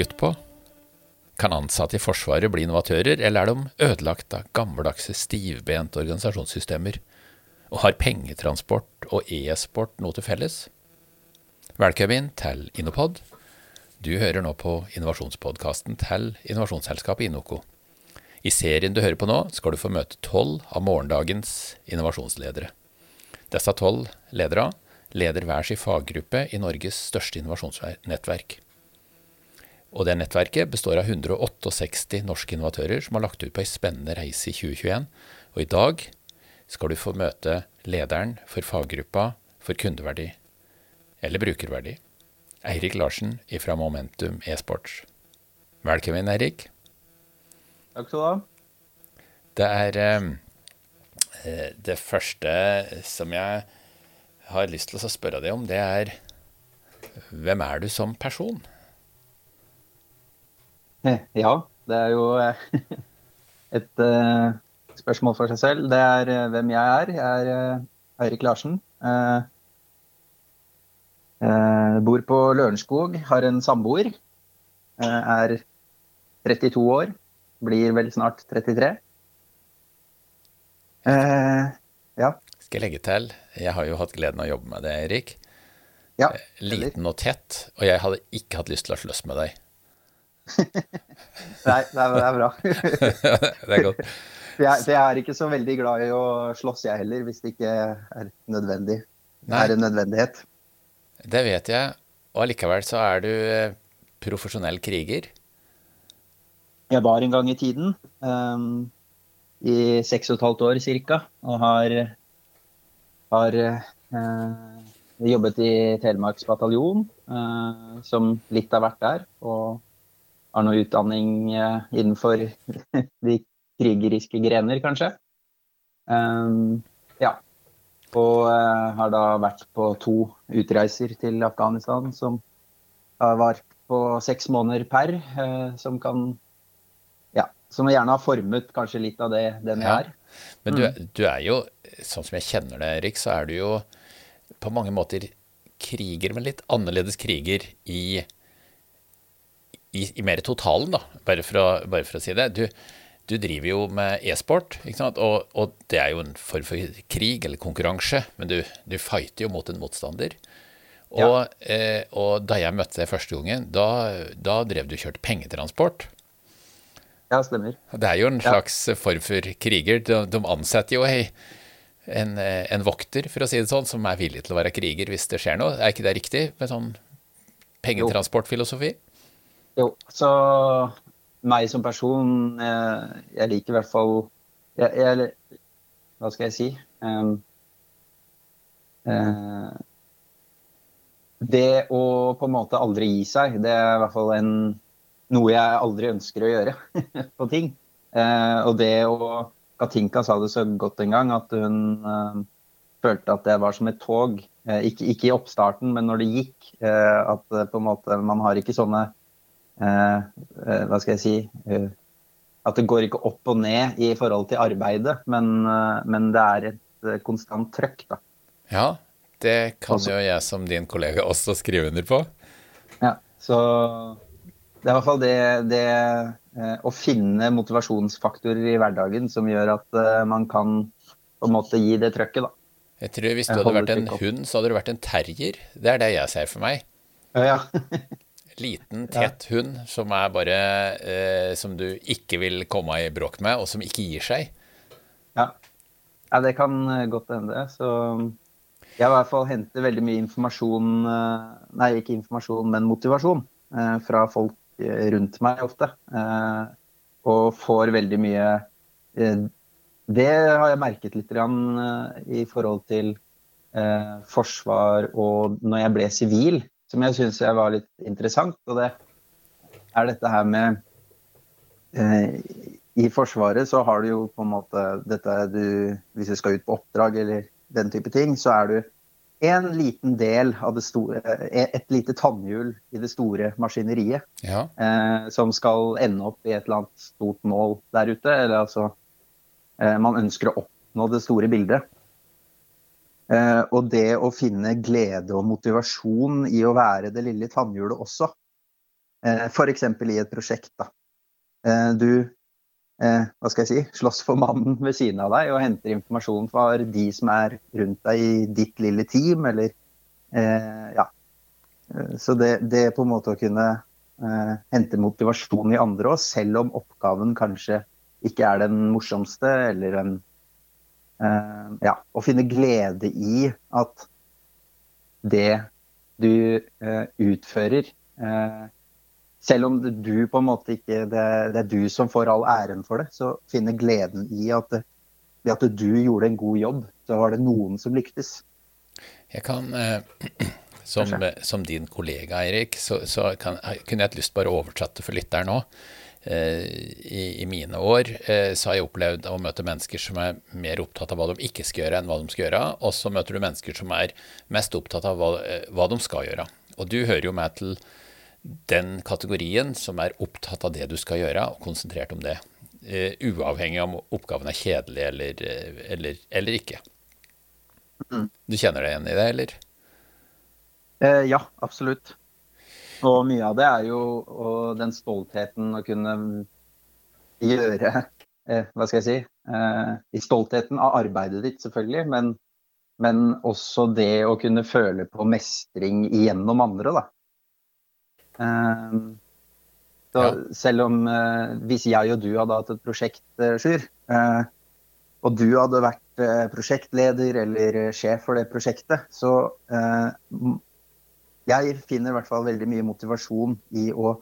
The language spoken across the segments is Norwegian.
skutt på? Kan ansatte i Forsvaret bli innovatører, eller er de ødelagt av gammeldagse, stivbente organisasjonssystemer? Og har pengetransport og e-sport noe til felles? Velkommen til Innopod. Du hører nå på innovasjonspodkasten til innovasjonsselskapet Innoco. I serien du hører på nå, skal du få møte tolv av morgendagens innovasjonsledere. Disse tolv ledere leder hver sin faggruppe i Norges største innovasjonsnettverk. Og det nettverket består av 168 norske innovatører som har lagt ut på ei spennende reise i 2021. Og i dag skal du få møte lederen for faggruppa for kundeverdi, eller brukerverdi, Eirik Larsen fra Momentum e-sports. Velkommen, Eirik. Takk skal du ha. Det er eh, det første som jeg har lyst til å spørre deg om, det er hvem er du som person? Ja, det er jo eh, et uh, spørsmål for seg selv. Det er uh, hvem jeg er. Jeg er Eirik Larsen. bor på Lørenskog, har en samboer. er 32 år. Blir vel snart 33. ja. Skal jeg legge til, jeg har jo hatt gleden av å jobbe med deg, Erik. Ja, Liten og tett, og jeg hadde ikke hatt lyst til å slåss med deg. Nei, det er, det er bra. det er godt. Jeg, jeg, er ikke så veldig glad i å slåss, jeg heller, hvis det ikke er nødvendig. Det er en nødvendighet. Det vet jeg, og allikevel så er du eh, profesjonell kriger. Jeg var en gang i tiden, um, i seks og et halvt år cirka, og har har uh, jobbet i Telemarks bataljon, uh, som litt har vært der. Og har noe utdanning eh, innenfor de krigeriske grener, kanskje. Um, ja. Og uh, har da vært på to utreiser til Afghanistan som har vært på seks måneder per. Som kan Ja, som gjerne har formet kanskje litt av det den jeg er. Men du, mm. du, er jo, sånn som jeg kjenner deg, Erik, så er du jo på mange måter kriger, men litt annerledes kriger i, i, i mer totalen, da, bare for å, bare for å si det. Du, du, driver jo med e-sport, og, og, det er jo en form for krig eller konkurranse, men du, du fighter jo mot en motstander. Og, ja. eh, og da jeg møtte deg første gangen, da, da drev du kjørt pengetransport. Ja, stemmer. Det er jo en slags ja. form for kriger. De, de ansetter jo en, en, vokter, for å si det sånn, som er villig til å være kriger hvis det skjer noe. Er ikke det riktig med sånn pengetransportfilosofi? Jo. Så meg som person, jeg, jeg liker i hvert fall jeg, jeg, Hva skal jeg si? Um, uh, det å på en måte aldri gi seg, det er i hvert fall en noe jeg aldri ønsker å gjøre på ting. Uh, og det å Katinka sa det så godt en gang, at hun uh, følte at det var som et tog. Eh, ikke, ikke, i oppstarten, men når det gikk. Eh, at på en måte man har ikke sånne eh, eh, Hva skal jeg si At det går ikke opp og ned i forhold til arbeidet, men, men det er et konstant trøkk, da. Ja, det kan også. jo jeg som din kollega også skrive under på. Ja, så det er i hvert fall det, det eh, å finne motivasjonsfaktorer i hverdagen som gjør at eh, man kan på en måte gi det trøkket, da. Jeg tror Hvis du hadde vært en hund, så hadde du vært en terrier. Det er det jeg ser for meg. Ja, Ja. Liten, tett hund som er bare eh, Som du ikke vil komme i bråk med, og som ikke gir seg. Ja. ja det kan eh, godt hende. Så jeg i hvert fall henter veldig mye informasjon Nei, ikke informasjon, men motivasjon fra folk rundt meg ofte. Eh, og får veldig mye eh, Det har jeg merket litt eh, i forhold til forsvar og når jeg ble sivil, som jeg syns var litt interessant. Og det er dette her med I Forsvaret så har du jo på en måte dette du Hvis du skal ut på oppdrag eller den type ting, så er du en liten del av det store eh, Et lite tannhjul i det store maskineriet. Ja. Eh, som skal ende opp i et eller annet stort mål der ute. Eller altså eh, Man ønsker å oppnå det store bildet. Eh, og det å finne glede og motivasjon i å være det lille tannhjulet også, eh, f.eks. i et prosjekt. da. Eh, du eh, hva skal jeg si, slåss for mannen ved siden av deg og henter informasjon fra de som er rundt deg i ditt lille team, eller ja. Så det, det på en måte å kunne hente motivasjon i andre òg, selv om oppgaven kanskje ikke er den morsomste, eller en eh, Ja, å finne glede i at det du eh, utfører selv om du på en måte ikke det, det, er du som får all æren for det, så finne gleden i at ved at du gjorde en god jobb, så var det noen som lyktes. Jeg kan, eh, som, som, din kollega Eirik, så, så kan, kunne jeg hatt lyst bare å oversette for lytteren nå. Eh, I, I, mine år eh, så har jeg opplevd å møte mennesker som er mer opptatt av hva de ikke skal gjøre, enn hva de skal gjøre. Og så møter du mennesker som er mest opptatt av hva, hva de skal gjøre. Og du hører jo med til den kategorien som er opptatt av det du skal gjøre, og konsentrert om det. Uavhengig om oppgaven er kjedelig eller, eh, eller, eller ikke. Mm. Du kjenner deg igjen i det, eller? Ja, absolutt. Og mye av det er jo den stoltheten å kunne gjøre eh, Hva skal jeg si? I stoltheten av arbeidet ditt, selvfølgelig, men, men også det å kunne føle på mestring gjennom andre, da. Eh, så ja. selv om eh, hvis jeg og du hadde hatt et prosjekt, eh, Sjur, eh, og du hadde vært prosjektleder eller sjef for det prosjektet, så jeg finner i hvert fall veldig mye motivasjon i å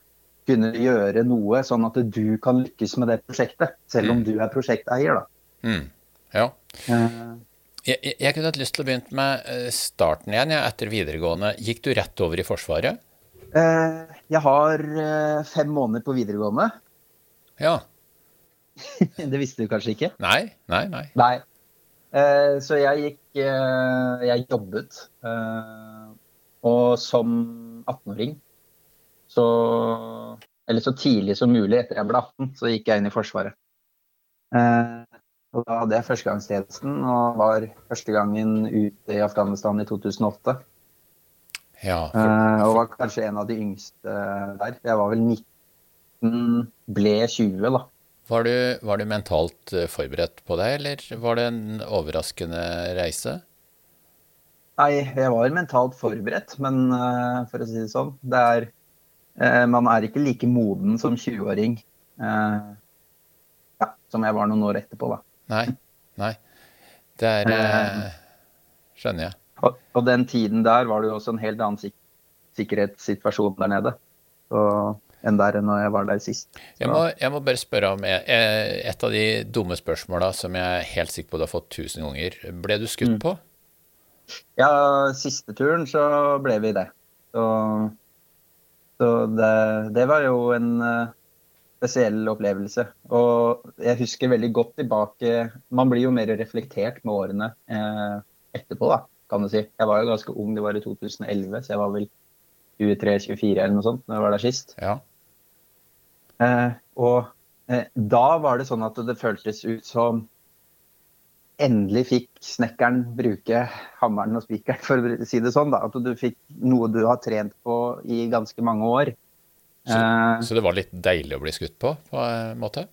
kunne gjøre noe sånn at du kan lykkes med det prosjektet, selv om mm. du er prosjekteier, da. Mm. Ja. Uh, jeg, jeg, kunne hatt lyst til å begynne med starten igjen, ja, etter videregående. Gikk du rett over i Forsvaret? Eh, jeg har eh, fem måneder på videregående. Ja. det visste du kanskje ikke? Nei, nei, nei. nei. Eh, så jeg gikk Jeg jobbet. Og som 18-åring så Eller så tidlig som mulig etter jeg ble 18, så gikk jeg inn i Forsvaret. Og da hadde jeg førstegangstjenesten og var første gangen ute i Afghanistan i 2008. Ja, for, for... og var kanskje en av de yngste der. Jeg var vel 19, ble 20, da. Var du, var du mentalt eh, forberedt på det, eller var det en overraskende reise? Nei, jeg var mentalt forberedt, men uh, for å si det sånn det er, uh, Man er ikke like moden som 20-åring uh, ja, som jeg var noen år etterpå, da. Nei. Nei. Det er Skjønner jeg. Og, og, den tiden der var det jo også en helt annen sik sikkerhetssituasjon der nede så, enn der når jeg var der sist. Jeg må, jeg må, bare spørre om et av de dumme spørsmåla som jeg er helt sikker på du har fått tusen ganger. Ble du skutt mm. på? Ja, siste turen så ble vi det. Så, så det, det, var jo en uh, spesiell opplevelse. Og jeg husker veldig godt tilbake Man blir jo mer reflektert med årene uh, etterpå, da kan du si. Jeg var jo ganske ung, det var i 2011, så jeg var vel 23-24 eller noe sånt når jeg var der sist. Ja. Eh, og eh, da var det sånn at det føltes ut som endelig fikk snekkeren bruke hammeren og spikeren, for å si det sånn. da, At du fikk noe du har trent på i ganske mange år. Så, eh, så det var litt deilig å bli skutt på, på en måte?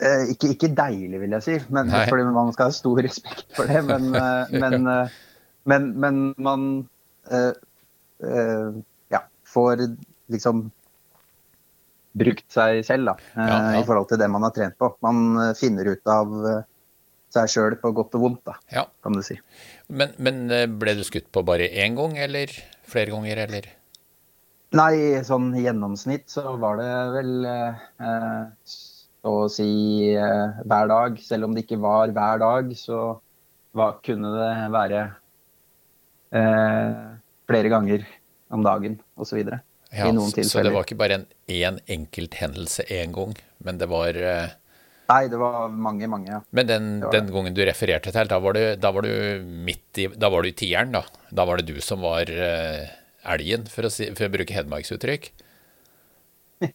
Eh, ikke, ikke, deilig, vil jeg si, men, fordi man skal ha stor respekt for det. Men, eh, men eh, men, men man eh, eh, ja, får liksom brukt seg selv da, eh, ja, ja. i forhold til det man har trent på. Man eh, finner ut av eh, seg sjøl på godt og vondt, da, ja. kan du si. Men, men, ble du skutt på bare én gang, eller flere ganger, eller? Nei, sånn i gjennomsnitt så var det vel eh, så å si eh, hver dag. Selv om det ikke var hver dag, så var, kunne det være eh, flere ganger om dagen osv. Ja, I noen tilfeller. Så det var ikke bare en én enkelt hendelse én gang, men det var eh... Nei, det var mange, mange. ja. Men den, den gangen du refererte til, da var du, da var du midt i Da var du i tieren, da? Da var det du som var uh, elgen, for å, si, for å bruke hedmarksuttrykk?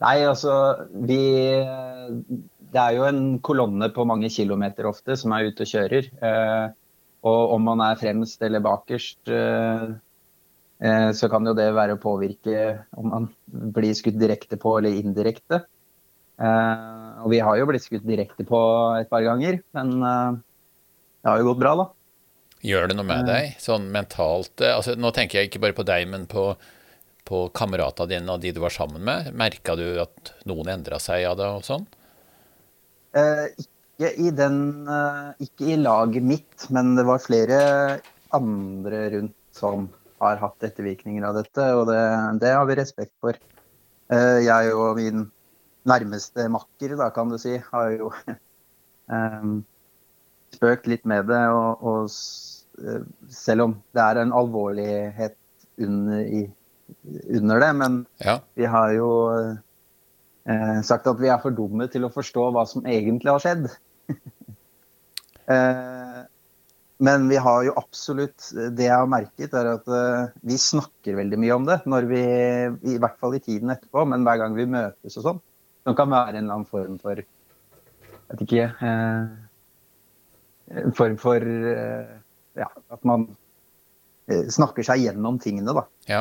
Nei, altså Vi Det er jo en kolonne på mange kilometer ofte som er ute og kjører. Uh, og om man er fremst eller bakerst, eh, så kan jo det være å påvirke om man blir skutt direkte på eller indirekte. Eh, og vi har jo blitt skutt direkte på et par ganger, men eh, det har jo gått bra, da. Gjør det noe med deg, sånn mentalt altså, Nå tenker jeg ikke bare på deg, men på, på kameratene dine og de du var sammen med. Merka du at noen endra seg av det og sånn? Eh, ikke, i den, eh, ikke i laget mitt, men det var flere andre rundt som har hatt ettervirkninger av dette, og det, det har vi respekt for. Eh, jeg og min nærmeste makker, da kan du si, har jo um, spøkt litt med det. Og, og, eh, selv om det er en alvorlighet under, i, under det, men ja. vi har jo uh, sagt at vi er for dumme til å forstå hva som egentlig har skjedd. uh, men vi har jo absolutt Det jeg har merket, er at uh, vi snakker veldig mye om det. når vi, I hvert fall i tiden etterpå, men hver gang vi møtes og sånn. Som kan være en eller annen form for Jeg vet ikke eh, form for eh, Ja, at man snakker seg gjennom tingene, da. Ja.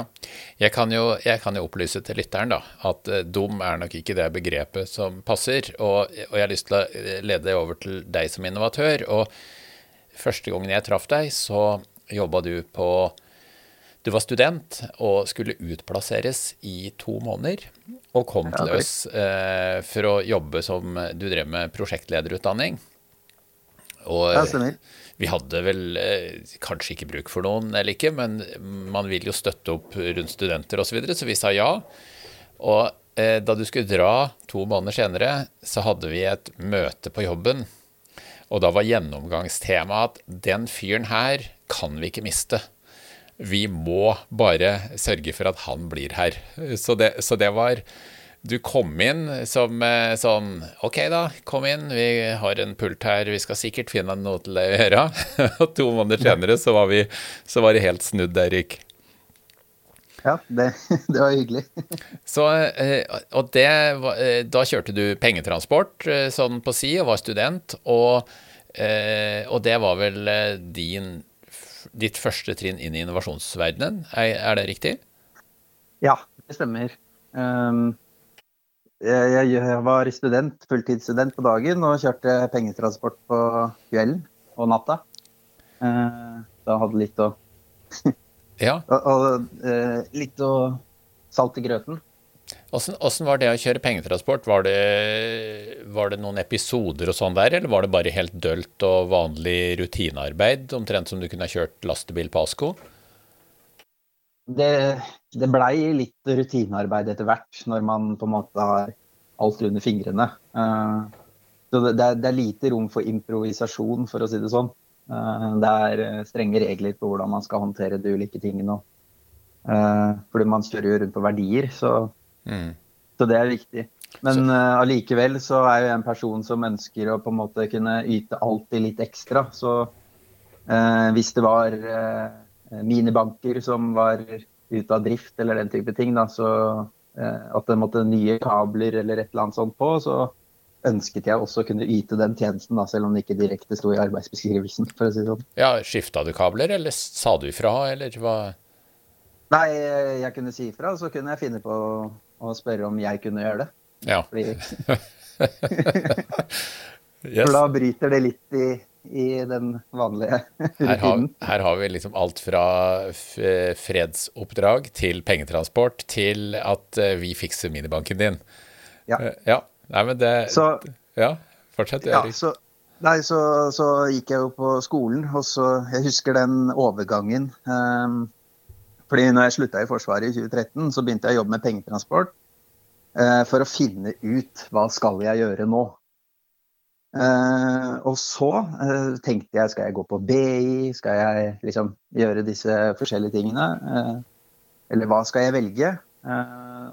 Jeg kan, jo, jeg kan jo opplyse til lytteren da, at dum er nok ikke det begrepet som passer. Og, og jeg har lyst til å lede deg over til deg som innovatør. og Første gangen jeg traff deg, så jobba du på Du var student og skulle utplasseres i to måneder. Og kom til oss eh, for å jobbe som Du drev med prosjektlederutdanning. Og vi hadde vel eh, kanskje ikke bruk for noen eller ikke, men man vil jo støtte opp rundt studenter osv., så, videre, så vi sa ja. Og eh, da du skulle dra to måneder senere, så hadde vi et møte på jobben og da var gjennomgangstemaet at den fyren her kan vi ikke miste. Vi må bare sørge for at han blir her. Så det, så det var Du kom inn som eh, sånn OK, da, kom inn. Vi har en pult her, vi skal sikkert finne noe til deg å gjøre. Og to måneder senere så var, vi, så var det helt snudd, Erik. Ja, det, det, var hyggelig. Så, eh, og det, eh, da kjørte du pengetransport sånn på si og var student. Og, og det var vel din, ditt første trinn inn i innovasjonsverdenen, er, det riktig? Ja, det stemmer. Um, jeg, var student, fulltidsstudent på dagen og kjørte pengetransport på kvelden og natta. Uh, da hadde litt å Ja. Og, eh, litt å salt i grøten. Åssen var det å kjøre pengetransport? Var det, var det, noen episoder og sånn der, eller var det bare helt dølt og vanlig rutinearbeid, omtrent som du kunne ha kjørt lastebil på Asko? Det, det blei litt rutinearbeid etter hvert, når man på en måte har alt under fingrene. Uh, så det, det, er lite rom for improvisasjon, for å si det sånn. Eh, det er eh, strenge regler på hvordan man skal håndtere de ulike tingene. Eh, fordi man kjører jo rundt på verdier, så, mm. så det er viktig. Men allikevel uh, så er jeg en person som ønsker å på en måte kunne yte alltid litt ekstra. Så uh, hvis det var uh, minibanker som var ute av drift eller den type ting, da, så at det måtte nye kabler eller et eller annet sånt på, så ønsket jeg også å kunne yte den tjenesten, da, selv om det ikke direkte sto i arbeidsbeskrivelsen. for å si det sånn. Ja, Skifta du kabler, eller sa du ifra, eller hva? Nei, jeg kunne si ifra, så kunne jeg finne på å spørre om jeg kunne gjøre det. Ja. Fordi... yes. For da bryter det litt i, i den vanlige rutinen. Her har, her har vi liksom alt fra fredsoppdrag til pengetransport til at eh, vi fikser minibanken din. Ja. Eh, ja. Nei, men det så, Ja, fortsett. Ja, så, nei, så, så, gikk jeg jo på skolen, og så Jeg husker den overgangen. Um, fordi når jeg slutta i Forsvaret i 2013, så begynte jeg å jobbe med pengetransport. eh, for å finne ut hva skal jeg gjøre nå. Eh, og så eh, tenkte jeg skal jeg gå på BI, skal jeg liksom gjøre disse forskjellige tingene? eller hva skal jeg velge?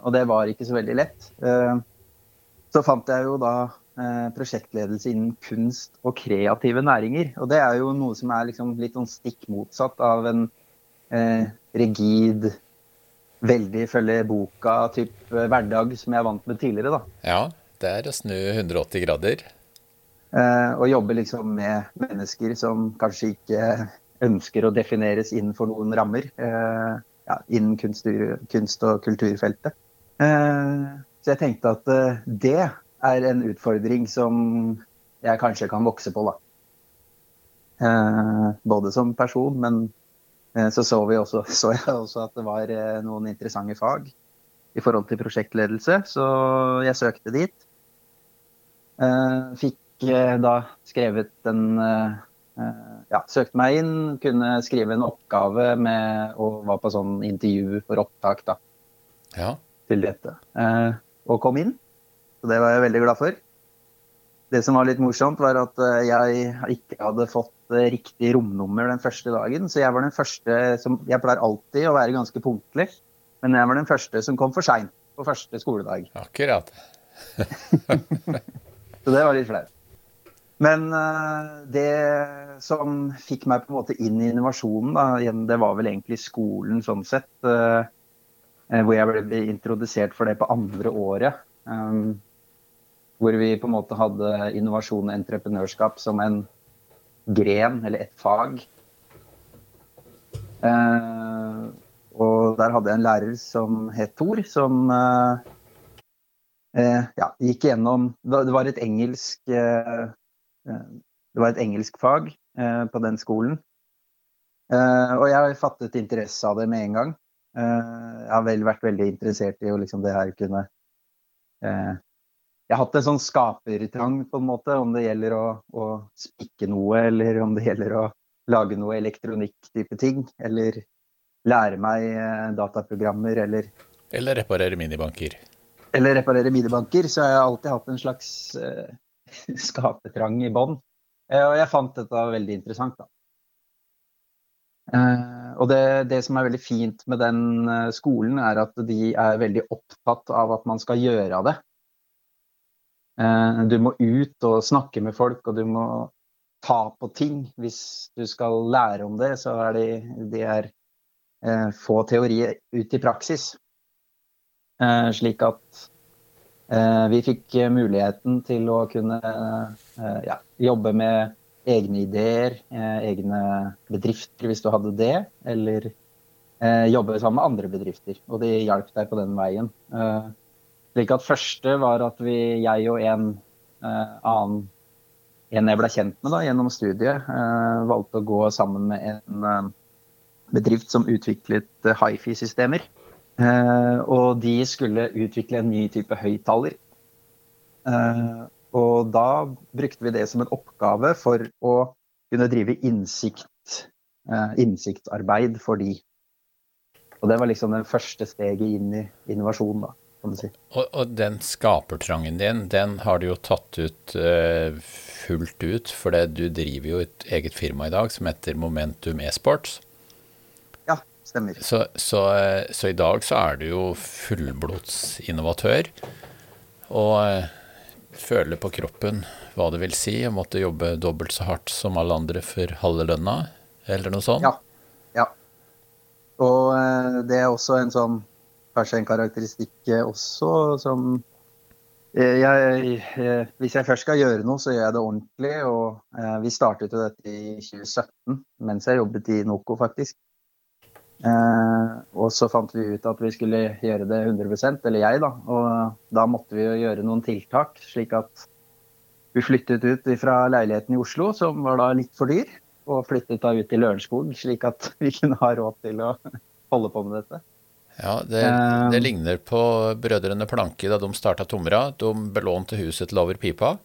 og det var ikke så veldig lett. Uh, så fant jeg jo da eh, prosjektledelse innen kunst og kreative næringer. Og det er jo noe som er liksom litt sånn stikk motsatt av en eh, rigid, veldig følge boka-type eh, hverdag som jeg er vant med tidligere. da. Ja, det er å snu 180 grader. Eh, og jobbe liksom med mennesker som kanskje ikke ønsker å defineres innenfor noen rammer. Eh, ja, innen kunst, kunst, og kulturfeltet. Så jeg tenkte at det er en utfordring som jeg kanskje kan vokse på, da. Både som person, men så så, vi også, så jeg også at det var noen interessante fag i forhold til prosjektledelse, så jeg søkte dit. Fikk da skrevet en eh, Ja, søkte meg inn, kunne skrive en oppgave med Og var på sånn intervju for opptak, da. Ja. Til dette. Eh, og kom inn. Så det var jeg veldig glad for. Det som var litt morsomt, var at eh, jeg ikke hadde fått riktig romnummer den første dagen. Så jeg var den første som Jeg pleier alltid å være ganske punktlig, men jeg var den første som kom for seint på første skoledag. Akkurat. så det var litt flaut. Men uh, det som fikk meg på en måte inn i innovasjonen, da, det var vel egentlig skolen sånn sett. Hvor jeg ble introdusert for det på andre året. Hvor vi på en måte hadde innovasjon og entreprenørskap som en gren, eller et fag. Eh, og der hadde jeg en lærer som het Thor, som ja, gikk gjennom Det var et engelsk Eh, det var et engelskfag eh, på den skolen. Eh, og jeg fattet interesse av det med en gang. Jeg har vel vært veldig interessert i å liksom det her kunne Jeg har hatt en sånn skapertrang, på en måte, om det gjelder å, å spikke noe, eller om det gjelder å lage noe elektronikk-type ting. Eller lære meg dataprogrammer, eller Eller reparere minibanker. Eller reparere minibanker. Så jeg har alltid hatt en slags skapertrang i bånn. Uh, og jeg fant dette veldig interessant, da. Uh, og det, det, som er veldig fint med den eh, skolen, er at de er veldig opptatt av at man skal gjøre det. Du må ut og snakke med folk, og du må ta på ting. Hvis du skal lære om det, så er det, de er få teorier ut i praksis. Slik at Eh, vi fikk eh, muligheten til å kunne eh, ja, jobbe med egne ideer, egne bedrifter hvis du hadde det, eller jobbe sammen med andre bedrifter. Og de hjalp deg på den veien. Slik at første var at vi, jeg og en annen en jeg ble kjent med da, gjennom studiet, valgte å gå sammen med en bedrift som utviklet hifi-systemer. Uh, og de skulle utvikle en ny type høyttaler. Uh, og da brukte vi det som en oppgave for å kunne drive innsikt, innsiktsarbeid for de. Og det var liksom den første steget inn i innovasjon, da, kan du si. Og, og den skapertrangen din, den har du jo tatt ut fullt ut, for du driver jo et eget firma i dag som heter Momentum e-sports. Stemmer. Så, så, så, i dag så er du jo fullblodsinnovatør. Og eh, føler på kroppen hva det vil si å måtte jobbe dobbelt så hardt som alle andre for halve lønna, eller noe sånt? Ja. ja. Og eh, det er også en sånn Kanskje en karakteristikk også som jeg, jeg, hvis jeg først skal gjøre noe, så gjør jeg det ordentlig. Og vi startet jo dette i 2017, mens jeg jobbet i NOKO, faktisk. Eh, og så fant vi ut at vi skulle gjøre det 100% eller jeg, da. Og da måtte vi jo gjøre noen tiltak, slik at vi flyttet ut fra leiligheten i Oslo, som var da litt for dyr, og flyttet da ut til Lørenskog, slik at vi kunne ha råd til å holde på med dette. Ja, det, det ligner på Brødrene Planke da de starta Tomra. De belånte huset til over pipa.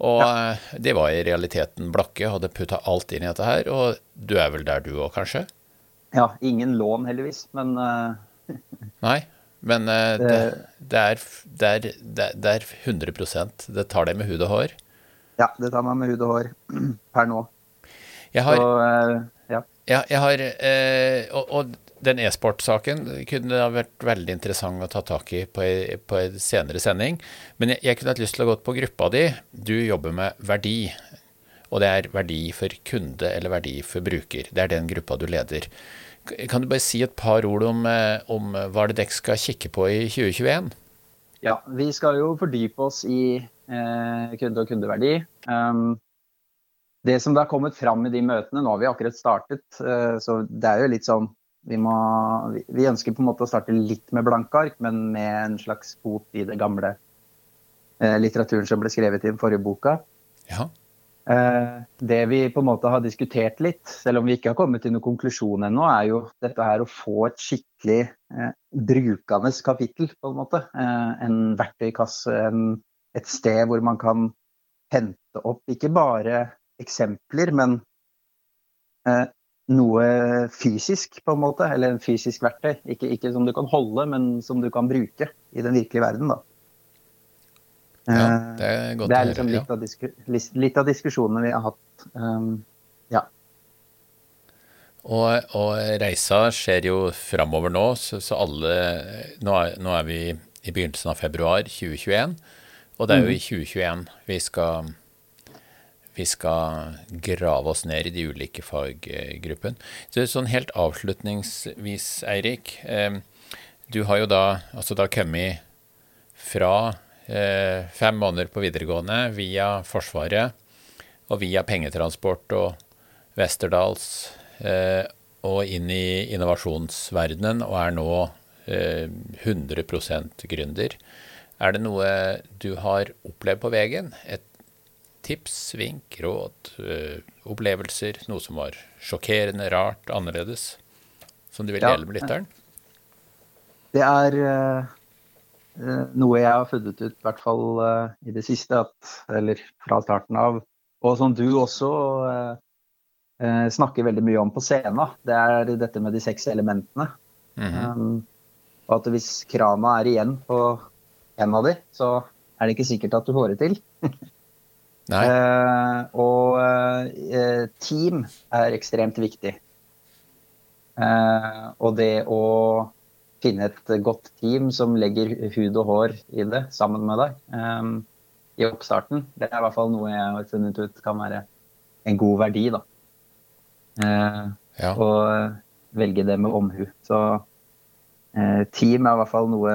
Og ja. det var i realiteten Blakke, hadde putta alt inn i dette her. Og du er vel der du òg, kanskje? Ja, ingen lån heldigvis, men uh... Nei, men uh, det, det, er, det, er, det, er, 100 Det tar deg med hud og hår? Ja, det tar meg med hud og hår per nå. Jeg har, Så, uh, ja. ja. jeg har og, og, den e-sport-saken kunne ha vært veldig interessant å ta tak i på, en senere sending. Men jeg, jeg kunne hatt lyst til å gå på gruppa di. Du jobber med verdi og det er verdi for kunde eller verdi for bruker. Det er den gruppa du leder. Kan du bare si et par ord om, eh, om hva det dere skal kikke på i 2021? Ja, vi skal jo fordype oss i eh, kunde- og kundeverdi. Um, det som det har kommet fram i de møtene, nå har vi akkurat startet, uh, så det er jo litt sånn Vi, må, vi, ønsker på en måte å starte litt med blanke ark, men med en slags fot i det gamle eh, litteraturen som ble skrevet i den forrige boka. Ja. Eh, det vi på en måte har diskutert litt, selv om vi ikke har kommet til noen konklusjon ennå, er jo dette her å få et skikkelig eh, brukende kapittel, på en måte. Eh, en verktøykasse, en, et sted hvor man kan hente opp ikke bare eksempler, men eh, noe fysisk, på en måte. Eller en fysisk verktøy. Ikke, ikke, som du kan holde, men som du kan bruke i den virkelige verden, da. Ja, eh, det er godt det er liksom litt, av disku, litt, av diskusjonene vi har hatt. Um, ja. Og, og, reisa skjer jo framover nå, så, så alle nå er, nå er, vi i begynnelsen av februar 2021, og det er jo i 2021 mm. vi skal vi skal grave oss ned i de ulike faggruppene. Så sånn helt avslutningsvis, Eirik. Eh, du har jo da altså da kommet fra eh, fem måneder på videregående via Forsvaret og via pengetransport og Westerdals eh, og inn i innovasjonsverdenen og er nå 100% gründer. Er det noe du har opplevd på veien? Et tips, vink, råd, øh, opplevelser, noe som var sjokkerende, rart, annerledes, som du vil dele med lytteren? Det er uh, noe jeg har funnet ut, i hvert fall i det siste, at, eller fra starten av, og som du også snakker veldig mye om på scenen, det er dette med de seks elementene. Mm -hmm. um, og at hvis krana er igjen på en av de, så er det ikke sikkert at du får det til. Uh, og uh, team er ekstremt viktig. Uh, og det å finne et godt team som legger hud og hår i det sammen med deg um, i oppstarten, det er i hvert fall noe jeg har funnet ut kan være en god verdi. da. Ja. Og velge det med omhu. Så team er i hvert fall noe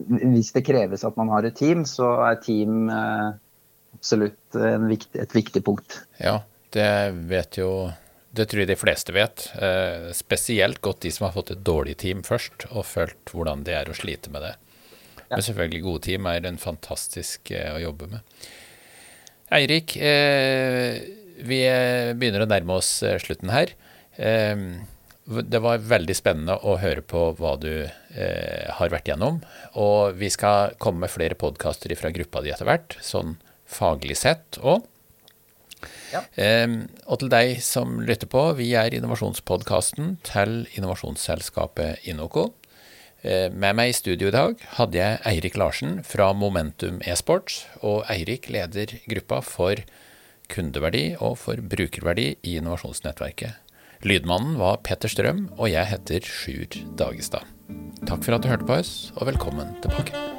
Hvis det kreves at man har et team, så er team absolutt viktig, et viktig punkt. Ja, det vet jo Det tror jeg de fleste vet. Eh, spesielt godt de som har fått et dårlig team først, og følt hvordan det er å slite med det. Ja. Men selvfølgelig, gode team er en fantastisk eh, å jobbe med. Eirik, eh, vi begynner å nærme oss eh, slutten her. Eh, det var veldig spennende å høre på hva du eh, har vært gjennom. Og vi skal komme med flere podkaster fra gruppa di etter hvert. sånn faglig sett òg. Ja. Um, og til deg som lytter på, vi er innovasjonspodkasten til innovasjonsselskapet Inoco. Uh, med meg i studio i dag hadde jeg Eirik Larsen fra Momentum e-sports, og Eirik leder gruppa for kundeverdi og for brukerverdi i innovasjonsnettverket. Lydmannen var Petter Strøm, og jeg heter Sjur Dagestad. Takk for at du hørte på oss, og velkommen tilbake.